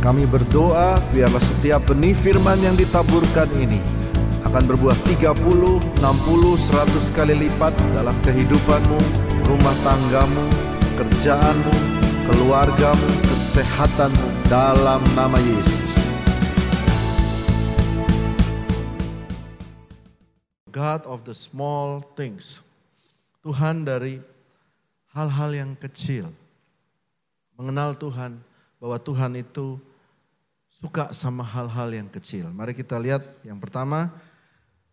Kami berdoa biarlah setiap benih firman yang ditaburkan ini akan berbuah 30, 60, 100 kali lipat dalam kehidupanmu, rumah tanggamu, kerjaanmu, keluargamu, kesehatanmu dalam nama Yesus. God of the small things. Tuhan dari hal-hal yang kecil. Mengenal Tuhan bahwa Tuhan itu suka sama hal-hal yang kecil. Mari kita lihat yang pertama,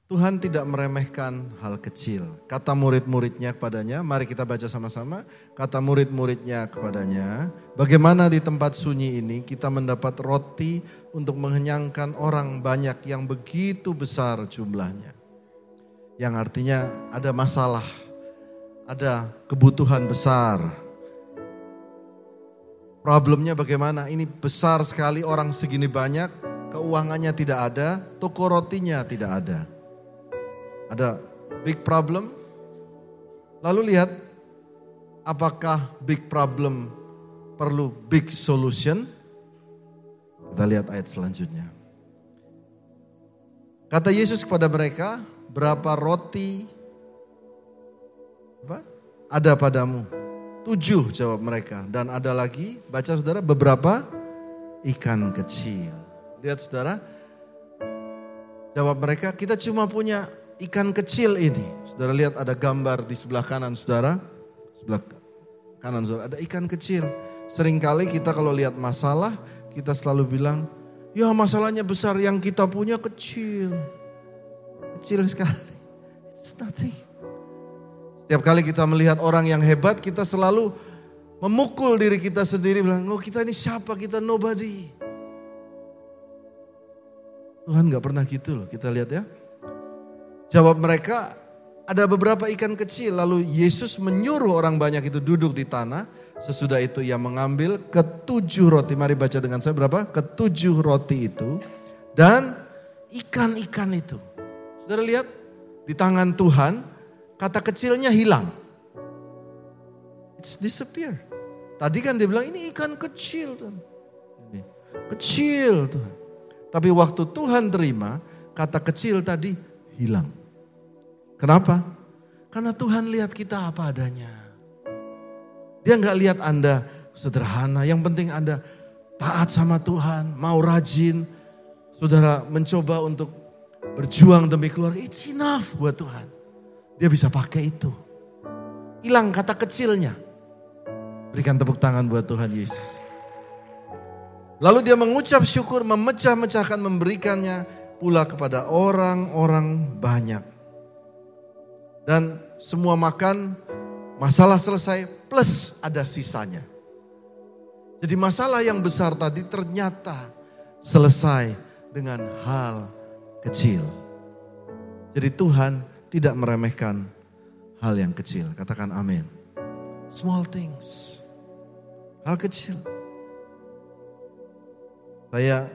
Tuhan tidak meremehkan hal kecil. Kata murid-muridnya kepadanya, mari kita baca sama-sama. Kata murid-muridnya kepadanya, bagaimana di tempat sunyi ini kita mendapat roti untuk mengenyangkan orang banyak yang begitu besar jumlahnya. Yang artinya ada masalah, ada kebutuhan besar, Problemnya bagaimana? Ini besar sekali orang segini banyak, keuangannya tidak ada, toko rotinya tidak ada. Ada big problem. Lalu lihat apakah big problem perlu big solution? Kita lihat ayat selanjutnya. Kata Yesus kepada mereka, berapa roti apa? ada padamu? Tujuh jawab mereka. Dan ada lagi, baca saudara, beberapa ikan kecil. Lihat saudara, jawab mereka, kita cuma punya ikan kecil ini. Saudara lihat ada gambar di sebelah kanan saudara. Sebelah kanan saudara, ada ikan kecil. Seringkali kita kalau lihat masalah, kita selalu bilang, ya masalahnya besar, yang kita punya kecil. Kecil sekali. It's nothing. Setiap kali kita melihat orang yang hebat, kita selalu memukul diri kita sendiri bilang, oh kita ini siapa, kita nobody. Tuhan gak pernah gitu loh, kita lihat ya. Jawab mereka, ada beberapa ikan kecil, lalu Yesus menyuruh orang banyak itu duduk di tanah. Sesudah itu ia mengambil ketujuh roti, mari baca dengan saya berapa? Ketujuh roti itu dan ikan-ikan itu. Saudara lihat di tangan Tuhan kata kecilnya hilang. It's disappear. Tadi kan dia bilang ini ikan kecil Tuhan. Ini, kecil Tuhan. Tapi waktu Tuhan terima, kata kecil tadi hilang. Kenapa? Karena Tuhan lihat kita apa adanya. Dia nggak lihat Anda sederhana, yang penting Anda taat sama Tuhan, mau rajin. Saudara mencoba untuk berjuang demi keluarga, it's enough buat Tuhan. Dia bisa pakai itu. Hilang kata kecilnya. Berikan tepuk tangan buat Tuhan Yesus. Lalu dia mengucap syukur, memecah-mecahkan, memberikannya pula kepada orang-orang banyak. Dan semua makan, masalah selesai, plus ada sisanya. Jadi masalah yang besar tadi ternyata selesai dengan hal kecil. Jadi Tuhan tidak meremehkan hal yang kecil. Katakan amin. Small things. Hal kecil. Saya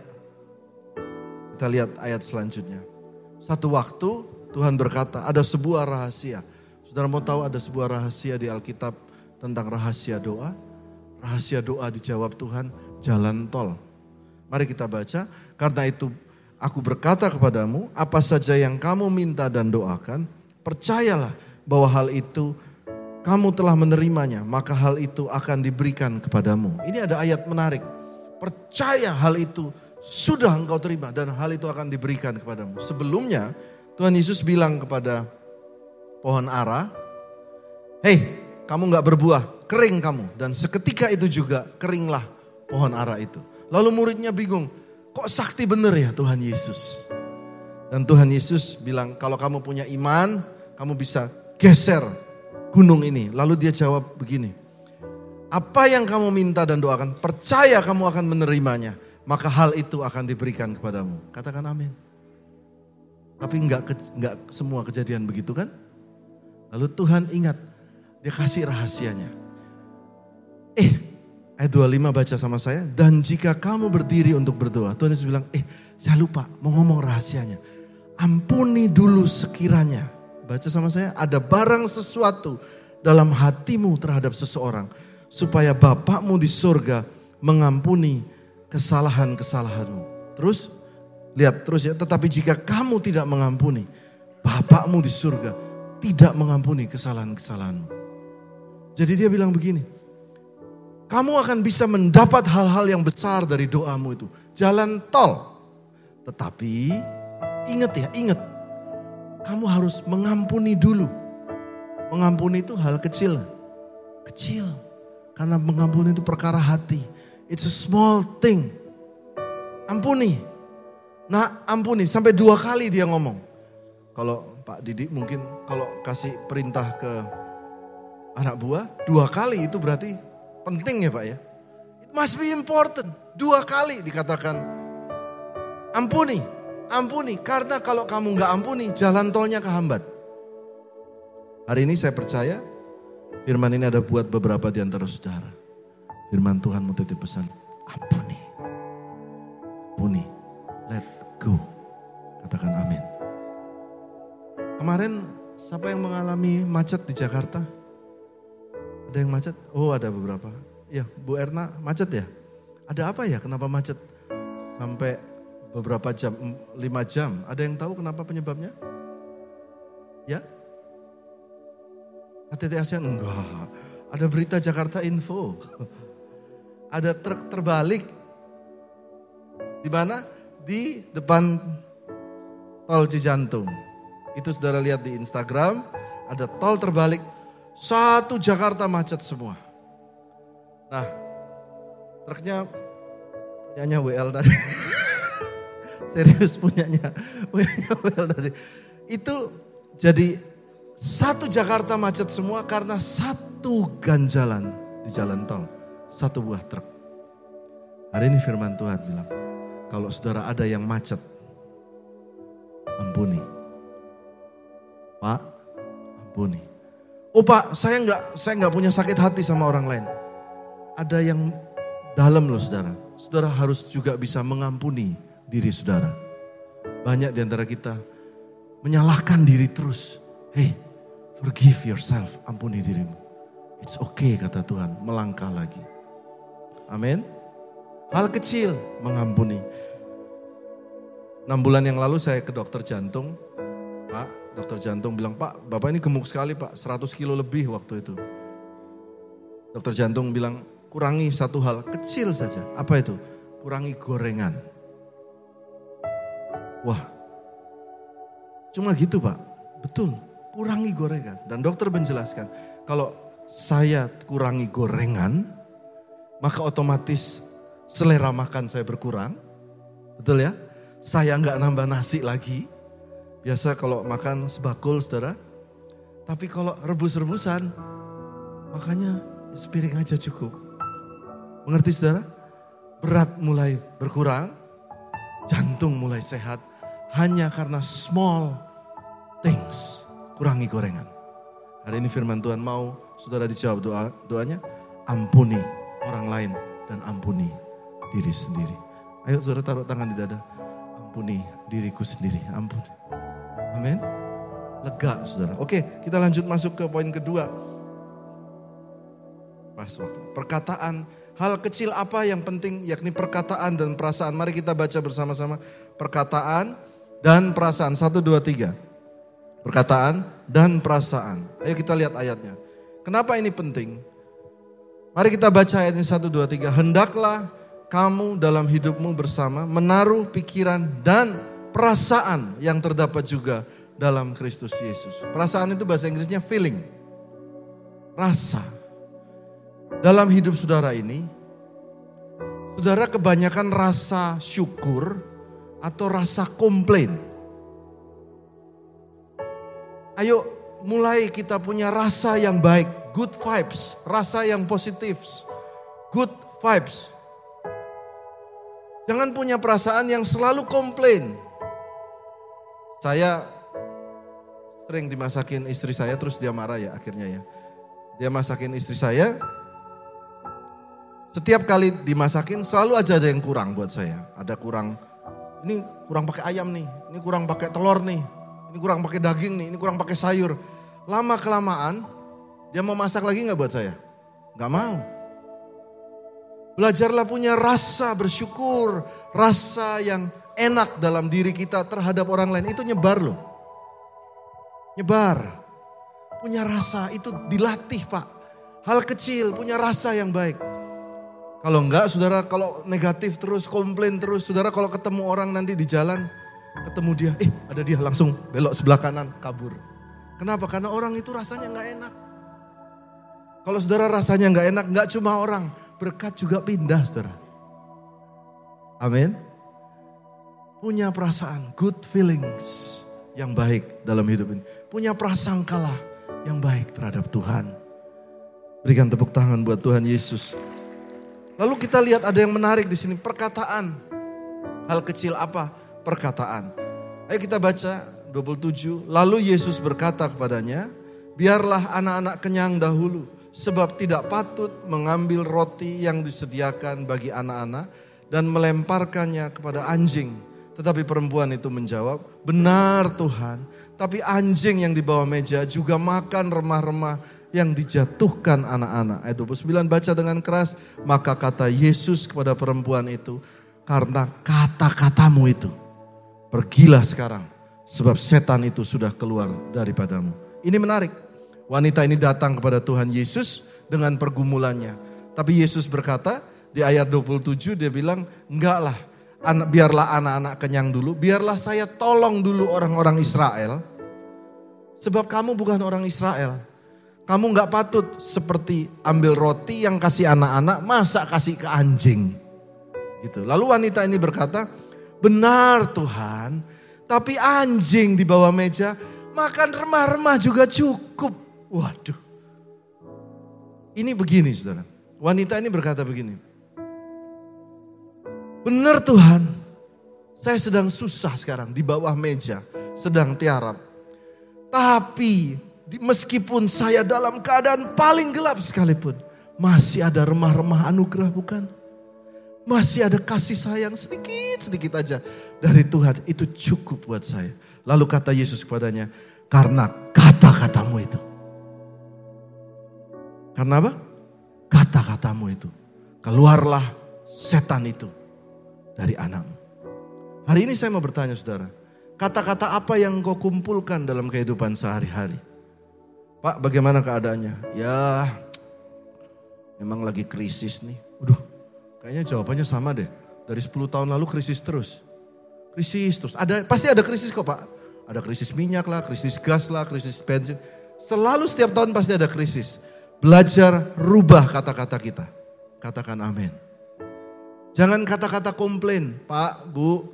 kita lihat ayat selanjutnya. Satu waktu Tuhan berkata ada sebuah rahasia. Saudara mau tahu ada sebuah rahasia di Alkitab tentang rahasia doa? Rahasia doa dijawab Tuhan jalan tol. Mari kita baca. Karena itu Aku berkata kepadamu, apa saja yang kamu minta dan doakan, percayalah bahwa hal itu kamu telah menerimanya, maka hal itu akan diberikan kepadamu. Ini ada ayat menarik. Percaya hal itu sudah engkau terima dan hal itu akan diberikan kepadamu. Sebelumnya Tuhan Yesus bilang kepada pohon ara, hei kamu gak berbuah, kering kamu. Dan seketika itu juga keringlah pohon ara itu. Lalu muridnya bingung, Kok sakti bener ya Tuhan Yesus? Dan Tuhan Yesus bilang, kalau kamu punya iman, kamu bisa geser gunung ini. Lalu dia jawab begini, apa yang kamu minta dan doakan, percaya kamu akan menerimanya. Maka hal itu akan diberikan kepadamu. Katakan amin. Tapi enggak, enggak semua kejadian begitu kan? Lalu Tuhan ingat, dia kasih rahasianya. Eh, Ayat 25 baca sama saya. Dan jika kamu berdiri untuk berdoa. Tuhan Yesus bilang, eh saya lupa mau ngomong rahasianya. Ampuni dulu sekiranya. Baca sama saya. Ada barang sesuatu dalam hatimu terhadap seseorang. Supaya Bapakmu di surga mengampuni kesalahan-kesalahanmu. Terus lihat terus ya, tetapi jika kamu tidak mengampuni, Bapakmu di surga tidak mengampuni kesalahan-kesalahanmu. Jadi dia bilang begini, kamu akan bisa mendapat hal-hal yang besar dari doamu itu. Jalan tol. Tetapi ingat ya, ingat. Kamu harus mengampuni dulu. Mengampuni itu hal kecil. Kecil. Karena mengampuni itu perkara hati. It's a small thing. Ampuni. Nah ampuni. Sampai dua kali dia ngomong. Kalau Pak Didik mungkin kalau kasih perintah ke anak buah. Dua kali itu berarti penting ya Pak ya. It must be important. Dua kali dikatakan ampuni. Ampuni. Karena kalau kamu nggak ampuni jalan tolnya kehambat. Hari ini saya percaya firman ini ada buat beberapa di antara saudara. Firman Tuhan mau titip pesan, ampuni. Ampuni. Let go. Katakan amin. Kemarin siapa yang mengalami macet di Jakarta? Ada yang macet? Oh ada beberapa. Ya Bu Erna macet ya? Ada apa ya kenapa macet? Sampai beberapa jam, lima jam. Ada yang tahu kenapa penyebabnya? Ya? KTT ASEAN? Enggak. Ada berita Jakarta Info. Ada truk terbalik. Di mana? Di depan tol Cijantung. Itu saudara lihat di Instagram. Ada tol terbalik. Satu Jakarta macet semua. Nah, truknya punyanya WL tadi. Serius punyanya, punyanya WL tadi. Itu jadi satu Jakarta macet semua karena satu ganjalan di jalan tol. Satu buah truk. Hari ini firman Tuhan bilang, kalau saudara ada yang macet, ampuni. Pak, ampuni. Oh pak, saya nggak saya nggak punya sakit hati sama orang lain. Ada yang dalam loh saudara. Saudara harus juga bisa mengampuni diri saudara. Banyak di antara kita menyalahkan diri terus. Hei, Forgive yourself, ampuni dirimu. It's okay kata Tuhan, melangkah lagi. Amin. Hal kecil mengampuni. Enam bulan yang lalu saya ke dokter jantung. Pak, dokter jantung bilang, Pak, Bapak ini gemuk sekali Pak, 100 kilo lebih waktu itu. Dokter jantung bilang, kurangi satu hal kecil saja. Apa itu? Kurangi gorengan. Wah, cuma gitu Pak. Betul, kurangi gorengan. Dan dokter menjelaskan, kalau saya kurangi gorengan, maka otomatis selera makan saya berkurang. Betul ya? Saya nggak nambah nasi lagi. Biasa kalau makan sebakul saudara. Tapi kalau rebus-rebusan, makanya sepiring aja cukup. Mengerti saudara? Berat mulai berkurang, jantung mulai sehat. Hanya karena small things kurangi gorengan. Hari ini firman Tuhan mau saudara dijawab doa doanya, ampuni orang lain dan ampuni diri sendiri. Ayo saudara taruh tangan di dada, ampuni diriku sendiri, ampuni. Amin. Lega saudara. Oke kita lanjut masuk ke poin kedua. Pas waktu. Perkataan, hal kecil apa yang penting yakni perkataan dan perasaan. Mari kita baca bersama-sama. Perkataan dan perasaan. Satu, dua, tiga perkataan, dan perasaan. Ayo kita lihat ayatnya. Kenapa ini penting? Mari kita baca ayatnya 1, 2, 3. Hendaklah kamu dalam hidupmu bersama menaruh pikiran dan perasaan yang terdapat juga dalam Kristus Yesus. Perasaan itu bahasa Inggrisnya feeling. Rasa. Dalam hidup saudara ini, saudara kebanyakan rasa syukur atau rasa komplain. Ayo mulai kita punya rasa yang baik, good vibes, rasa yang positif, good vibes. Jangan punya perasaan yang selalu komplain. Saya sering dimasakin istri saya terus dia marah ya akhirnya ya. Dia masakin istri saya. Setiap kali dimasakin selalu aja ada yang kurang buat saya. Ada kurang, ini kurang pakai ayam nih, ini kurang pakai telur nih, ini kurang pakai daging nih, ini kurang pakai sayur. Lama kelamaan dia mau masak lagi nggak buat saya? Nggak mau. Belajarlah punya rasa bersyukur, rasa yang enak dalam diri kita terhadap orang lain. Itu nyebar loh. Nyebar. Punya rasa itu dilatih pak. Hal kecil punya rasa yang baik. Kalau enggak saudara kalau negatif terus komplain terus saudara kalau ketemu orang nanti di jalan ketemu dia eh ada dia langsung belok sebelah kanan kabur. Kenapa? Karena orang itu rasanya enggak enak. Kalau saudara rasanya enggak enak enggak cuma orang berkat juga pindah saudara. Amin. Punya perasaan good feelings yang baik dalam hidup ini. Punya prasangkalah yang baik terhadap Tuhan. Berikan tepuk tangan buat Tuhan Yesus. Lalu kita lihat ada yang menarik di sini, perkataan. Hal kecil apa? Perkataan. Ayo kita baca 27. Lalu Yesus berkata kepadanya, biarlah anak-anak kenyang dahulu. Sebab tidak patut mengambil roti yang disediakan bagi anak-anak dan melemparkannya kepada anjing. Tetapi perempuan itu menjawab, benar Tuhan, tapi anjing yang di bawah meja juga makan remah-remah yang dijatuhkan anak-anak. Ayat 29 baca dengan keras, maka kata Yesus kepada perempuan itu, karena kata-katamu itu, pergilah sekarang, sebab setan itu sudah keluar daripadamu. Ini menarik, wanita ini datang kepada Tuhan Yesus dengan pergumulannya. Tapi Yesus berkata di ayat 27 dia bilang, enggak lah, anak, biarlah anak-anak kenyang dulu, biarlah saya tolong dulu orang-orang Israel. Sebab kamu bukan orang Israel, kamu nggak patut seperti ambil roti yang kasih anak-anak, masa kasih ke anjing. Gitu. Lalu wanita ini berkata, benar Tuhan, tapi anjing di bawah meja makan remah-remah juga cukup. Waduh. Ini begini saudara. Wanita ini berkata begini. Benar Tuhan, saya sedang susah sekarang di bawah meja, sedang tiarap. Tapi Meskipun saya dalam keadaan paling gelap sekalipun. Masih ada remah-remah anugerah bukan? Masih ada kasih sayang sedikit-sedikit aja dari Tuhan. Itu cukup buat saya. Lalu kata Yesus kepadanya, karena kata-katamu itu. Karena apa? Kata-katamu itu. Keluarlah setan itu dari anakmu. Hari ini saya mau bertanya saudara. Kata-kata apa yang kau kumpulkan dalam kehidupan sehari-hari? Pak bagaimana keadaannya? Ya memang lagi krisis nih. Waduh kayaknya jawabannya sama deh. Dari 10 tahun lalu krisis terus. Krisis terus. Ada Pasti ada krisis kok Pak. Ada krisis minyak lah, krisis gas lah, krisis bensin. Selalu setiap tahun pasti ada krisis. Belajar rubah kata-kata kita. Katakan amin. Jangan kata-kata komplain, Pak, Bu.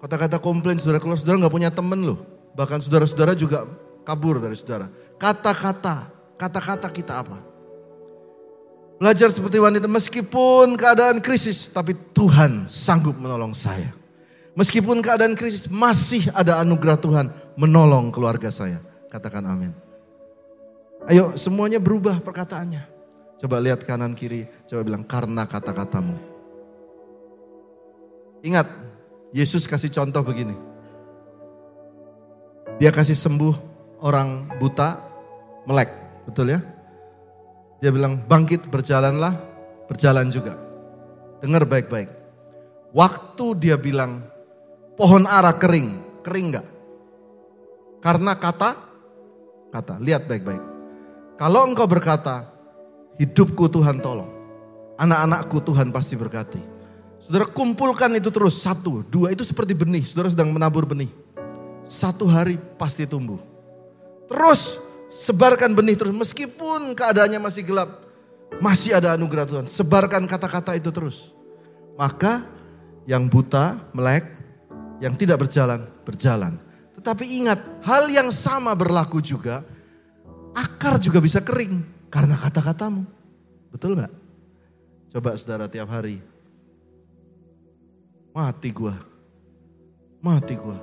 Kata-kata komplain saudara kalau saudara nggak punya temen loh. Bahkan saudara-saudara juga kabur dari saudara. Kata-kata, kata-kata kita apa? Belajar seperti wanita meskipun keadaan krisis tapi Tuhan sanggup menolong saya. Meskipun keadaan krisis masih ada anugerah Tuhan menolong keluarga saya. Katakan amin. Ayo semuanya berubah perkataannya. Coba lihat kanan kiri, coba bilang karena kata-katamu. Ingat, Yesus kasih contoh begini. Dia kasih sembuh orang buta melek, betul ya? Dia bilang bangkit berjalanlah, berjalan juga. Dengar baik-baik. Waktu dia bilang pohon ara kering, kering enggak? Karena kata, kata, lihat baik-baik. Kalau engkau berkata, hidupku Tuhan tolong. Anak-anakku Tuhan pasti berkati. Saudara kumpulkan itu terus, satu, dua, itu seperti benih. Saudara sedang menabur benih. Satu hari pasti tumbuh. Terus Sebarkan benih terus meskipun keadaannya masih gelap. Masih ada anugerah Tuhan. Sebarkan kata-kata itu terus. Maka yang buta melek, yang tidak berjalan, berjalan. Tetapi ingat, hal yang sama berlaku juga. Akar juga bisa kering karena kata-katamu. Betul nggak? Coba saudara tiap hari. Mati gua. Mati gua.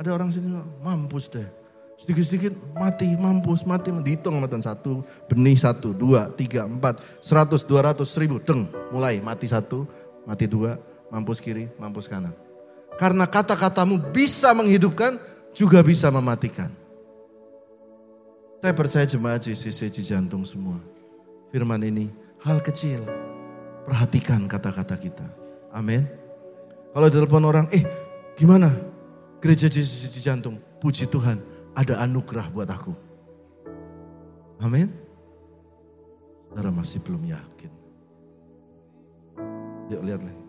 Ada orang sini mampus deh Sedikit-sedikit mati, mampus, mati. Dihitung sama Tuhan. Satu, benih satu, dua, tiga, empat, seratus, dua ratus, seribu. Deng, mulai mati satu, mati dua, mampus kiri, mampus kanan. Karena kata-katamu bisa menghidupkan, juga bisa mematikan. Saya percaya jemaat JCC jantung semua. Firman ini hal kecil, Perhatikan kata-kata kita. Amin. Kalau telepon orang, eh gimana? Gereja Yesus Jantung, puji Tuhan, ada anugerah buat aku. Amin. Saudara masih belum yakin. Yuk lihat lagi.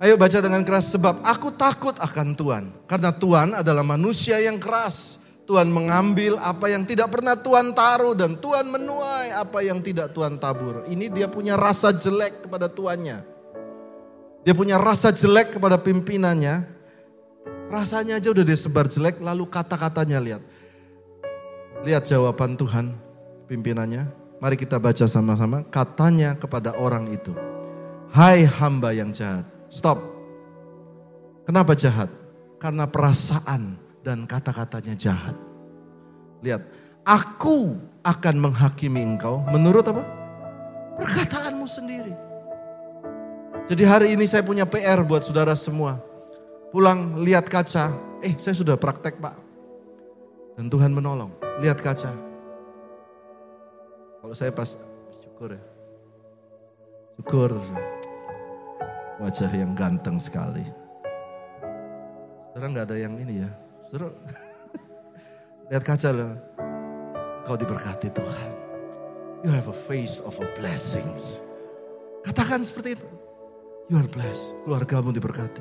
Ayo baca dengan keras sebab aku takut akan Tuhan. Karena Tuhan adalah manusia yang keras. Tuhan mengambil apa yang tidak pernah Tuhan taruh dan Tuhan menuai apa yang tidak Tuhan tabur. Ini dia punya rasa jelek kepada tuannya. Dia punya rasa jelek kepada pimpinannya. Rasanya aja udah disebar jelek lalu kata-katanya lihat. Lihat jawaban Tuhan pimpinannya. Mari kita baca sama-sama. Katanya kepada orang itu. Hai hamba yang jahat Stop. Kenapa jahat? Karena perasaan dan kata-katanya jahat. Lihat, aku akan menghakimi engkau menurut apa? Perkataanmu sendiri. Jadi hari ini saya punya PR buat saudara semua. Pulang lihat kaca, eh saya sudah praktek pak. Dan Tuhan menolong, lihat kaca. Kalau saya pas, syukur ya. Syukur terus. Wajah yang ganteng sekali. Saudara nggak ada yang ini ya. Saudara lihat kaca loh. Kau diberkati Tuhan. You have a face of a blessings. Katakan seperti itu. You are blessed. Keluargamu diberkati.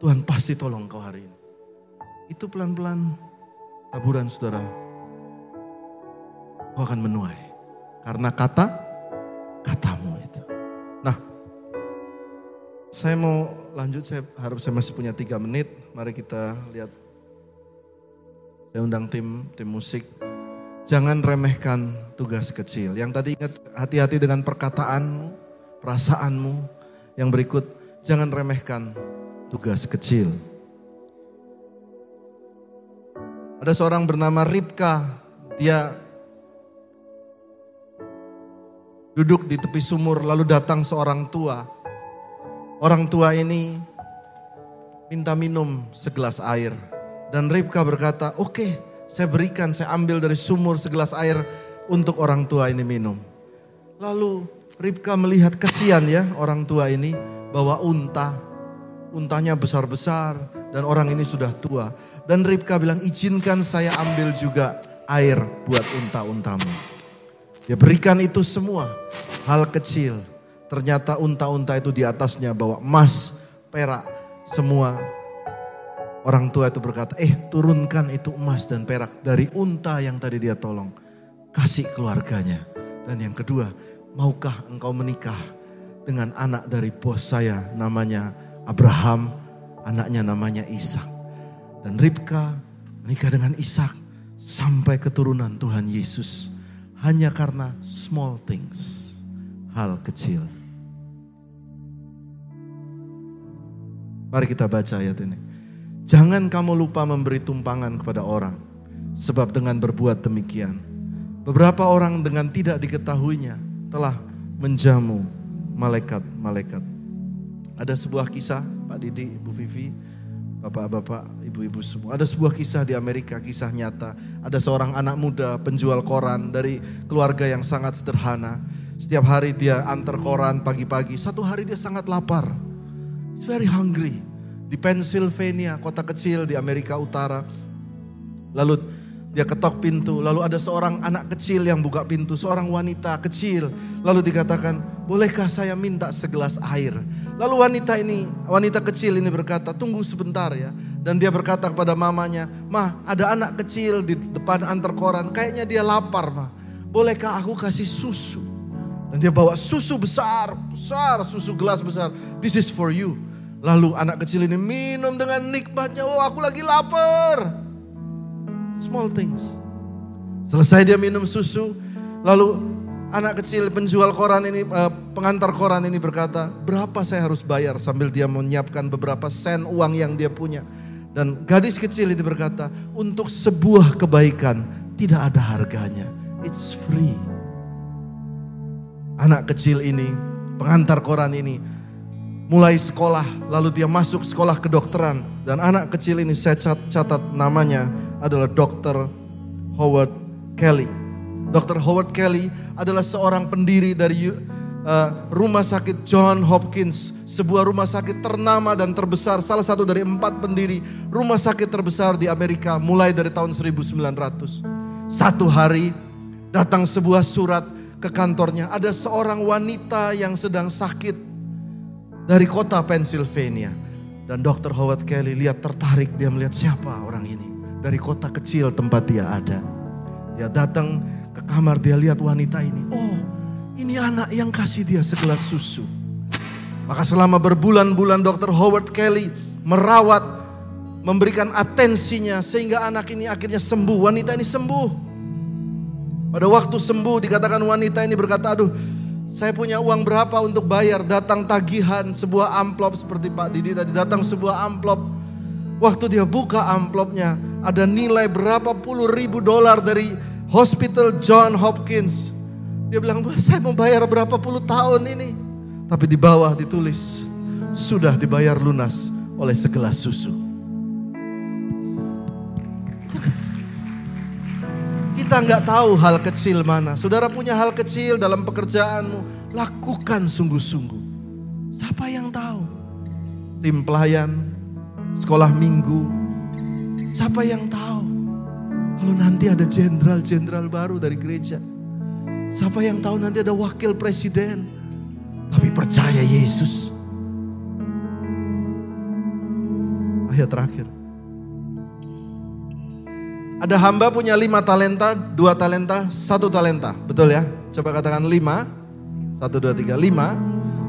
Tuhan pasti tolong kau hari ini. Itu pelan-pelan taburan saudara. Kau akan menuai. Karena kata, katamu itu. Nah, saya mau lanjut, saya harap saya masih punya tiga menit. Mari kita lihat. Saya undang tim tim musik. Jangan remehkan tugas kecil. Yang tadi ingat hati-hati dengan perkataanmu, perasaanmu. Yang berikut, jangan remehkan tugas kecil. Ada seorang bernama Ripka, dia duduk di tepi sumur lalu datang seorang tua Orang tua ini minta minum segelas air. Dan Ribka berkata, oke okay, saya berikan, saya ambil dari sumur segelas air untuk orang tua ini minum. Lalu Ribka melihat kesian ya orang tua ini bawa unta. Untanya besar-besar dan orang ini sudah tua. Dan Ribka bilang izinkan saya ambil juga air buat unta-untamu. Dia berikan itu semua hal kecil Ternyata unta-unta itu di atasnya bawa emas, perak, semua. Orang tua itu berkata, eh turunkan itu emas dan perak dari unta yang tadi dia tolong. Kasih keluarganya. Dan yang kedua, maukah engkau menikah dengan anak dari bos saya namanya Abraham, anaknya namanya Ishak. Dan Ribka menikah dengan Ishak sampai keturunan Tuhan Yesus. Hanya karena small things, hal kecil. Mari kita baca ayat ini. Jangan kamu lupa memberi tumpangan kepada orang. Sebab dengan berbuat demikian. Beberapa orang dengan tidak diketahuinya telah menjamu malaikat-malaikat. Ada sebuah kisah Pak Didi, Ibu Vivi, Bapak-bapak, ibu-ibu semua. Ada sebuah kisah di Amerika, kisah nyata. Ada seorang anak muda penjual koran dari keluarga yang sangat sederhana. Setiap hari dia antar koran pagi-pagi. Satu hari dia sangat lapar. He's very hungry. Di Pennsylvania, kota kecil di Amerika Utara. Lalu dia ketok pintu, lalu ada seorang anak kecil yang buka pintu, seorang wanita kecil. Lalu dikatakan, bolehkah saya minta segelas air? Lalu wanita ini, wanita kecil ini berkata, tunggu sebentar ya. Dan dia berkata kepada mamanya, Mah ada anak kecil di depan antar koran, kayaknya dia lapar mah. Bolehkah aku kasih susu? Dan dia bawa susu besar, besar, susu gelas besar. This is for you. Lalu anak kecil ini minum dengan nikmatnya. Oh aku lagi lapar. Small things. Selesai dia minum susu. Lalu anak kecil penjual koran ini, eh, pengantar koran ini berkata, berapa saya harus bayar sambil dia menyiapkan beberapa sen uang yang dia punya. Dan gadis kecil itu berkata, untuk sebuah kebaikan tidak ada harganya. It's free. Anak kecil ini, pengantar koran ini, mulai sekolah, lalu dia masuk sekolah kedokteran. Dan anak kecil ini saya catat, catat namanya adalah Dr. Howard Kelly. Dr. Howard Kelly adalah seorang pendiri dari uh, rumah sakit John Hopkins, sebuah rumah sakit ternama dan terbesar, salah satu dari empat pendiri rumah sakit terbesar di Amerika mulai dari tahun 1900. Satu hari datang sebuah surat ke kantornya, ada seorang wanita yang sedang sakit dari kota Pennsylvania. Dan Dr. Howard Kelly lihat tertarik, dia melihat siapa orang ini. Dari kota kecil tempat dia ada. Dia datang ke kamar, dia lihat wanita ini. Oh, ini anak yang kasih dia segelas susu. Maka selama berbulan-bulan Dr. Howard Kelly merawat, memberikan atensinya sehingga anak ini akhirnya sembuh. Wanita ini sembuh. Pada waktu sembuh dikatakan wanita ini berkata, aduh saya punya uang berapa untuk bayar? Datang tagihan sebuah amplop seperti Pak Didi tadi datang sebuah amplop. Waktu dia buka amplopnya ada nilai berapa puluh ribu dolar dari Hospital John Hopkins. Dia bilang, saya mau bayar berapa puluh tahun ini. Tapi di bawah ditulis, sudah dibayar lunas oleh segelas susu. Kita nggak tahu hal kecil mana. Saudara punya hal kecil dalam pekerjaanmu, lakukan sungguh-sungguh. Siapa yang tahu? Tim pelayan, sekolah minggu. Siapa yang tahu? Kalau nanti ada jenderal-jenderal baru dari gereja. Siapa yang tahu nanti ada wakil presiden. Tapi percaya Yesus. Ayat terakhir. Ada hamba punya lima talenta, dua talenta, satu talenta. Betul ya? Coba katakan lima. Satu, dua, tiga, lima.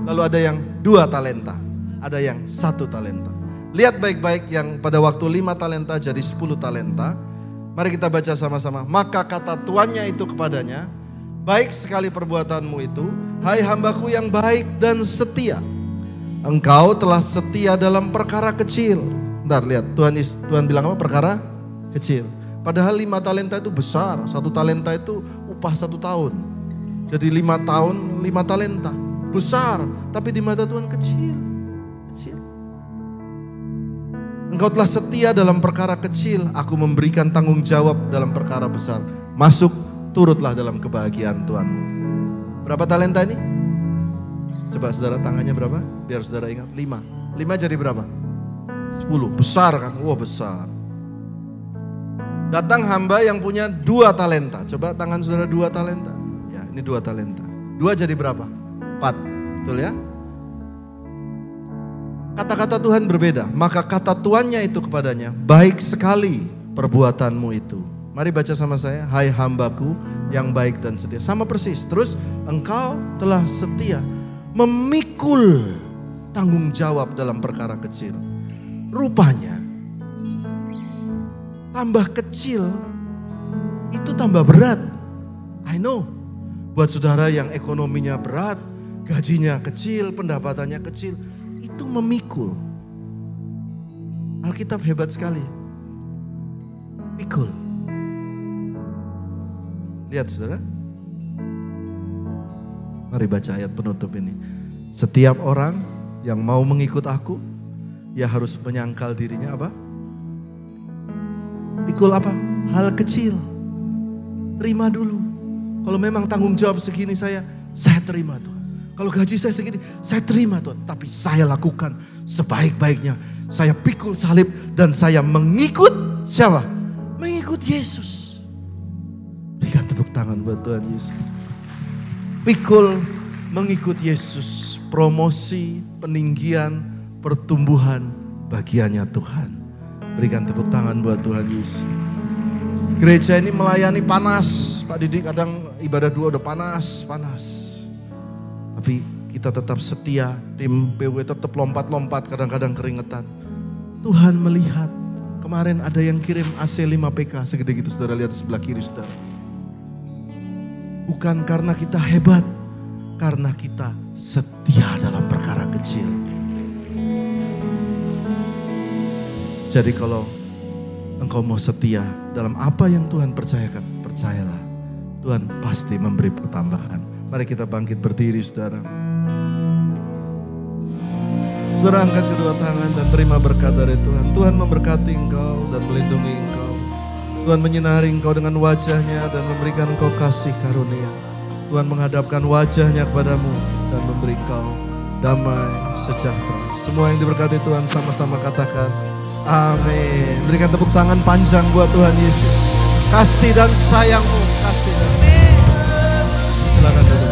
Lalu ada yang dua talenta. Ada yang satu talenta. Lihat baik-baik yang pada waktu lima talenta jadi sepuluh talenta. Mari kita baca sama-sama. Maka kata tuannya itu kepadanya, baik sekali perbuatanmu itu, hai hambaku yang baik dan setia. Engkau telah setia dalam perkara kecil. Bentar lihat, Tuhan Tuhan bilang apa? Perkara kecil. Padahal lima talenta itu besar, satu talenta itu upah satu tahun. Jadi lima tahun, lima talenta. Besar, tapi di mata Tuhan kecil. Kecil. Engkau telah setia dalam perkara kecil, aku memberikan tanggung jawab dalam perkara besar. Masuk, turutlah dalam kebahagiaan Tuhanmu. Berapa talenta ini? Coba saudara tangannya berapa? Biar saudara ingat. Lima. Lima jadi berapa? Sepuluh. Besar kan? Wah besar. Datang hamba yang punya dua talenta. Coba tangan saudara dua talenta. Ya ini dua talenta. Dua jadi berapa? Empat. Betul ya? Kata-kata Tuhan berbeda. Maka kata tuannya itu kepadanya. Baik sekali perbuatanmu itu. Mari baca sama saya. Hai hambaku yang baik dan setia. Sama persis. Terus engkau telah setia. Memikul tanggung jawab dalam perkara kecil. Rupanya tambah kecil, itu tambah berat. I know. Buat saudara yang ekonominya berat, gajinya kecil, pendapatannya kecil, itu memikul. Alkitab hebat sekali. Pikul. Lihat saudara. Mari baca ayat penutup ini. Setiap orang yang mau mengikut aku, ya harus menyangkal dirinya apa? Pikul apa? Hal kecil. Terima dulu. Kalau memang tanggung jawab segini saya, saya terima Tuhan. Kalau gaji saya segini, saya terima Tuhan. Tapi saya lakukan sebaik-baiknya. Saya pikul salib dan saya mengikut siapa? Mengikut Yesus. Berikan tepuk tangan buat Tuhan Yesus. Pikul mengikut Yesus. Promosi, peninggian, pertumbuhan bagiannya Tuhan. Berikan tepuk tangan buat Tuhan Yesus. Gereja ini melayani panas. Pak Didik kadang ibadah dua udah panas, panas. Tapi kita tetap setia, tim PW tetap lompat-lompat, kadang-kadang keringetan. Tuhan melihat, kemarin ada yang kirim AC 5 PK, segede gitu saudara lihat sebelah kiri saudara. Bukan karena kita hebat, karena kita setia dalam perkara kecil. Jadi kalau engkau mau setia dalam apa yang Tuhan percayakan, percayalah Tuhan pasti memberi pertambahan. Mari kita bangkit berdiri saudara. Saudara angkat kedua tangan dan terima berkat dari Tuhan. Tuhan memberkati engkau dan melindungi engkau. Tuhan menyinari engkau dengan wajahnya dan memberikan engkau kasih karunia. Tuhan menghadapkan wajahnya kepadamu dan memberi engkau damai sejahtera. Semua yang diberkati Tuhan sama-sama katakan Amin. Berikan tepuk tangan panjang buat Tuhan Yesus. Kasih dan sayangmu, kasih dan sayangmu. Silakan duduk.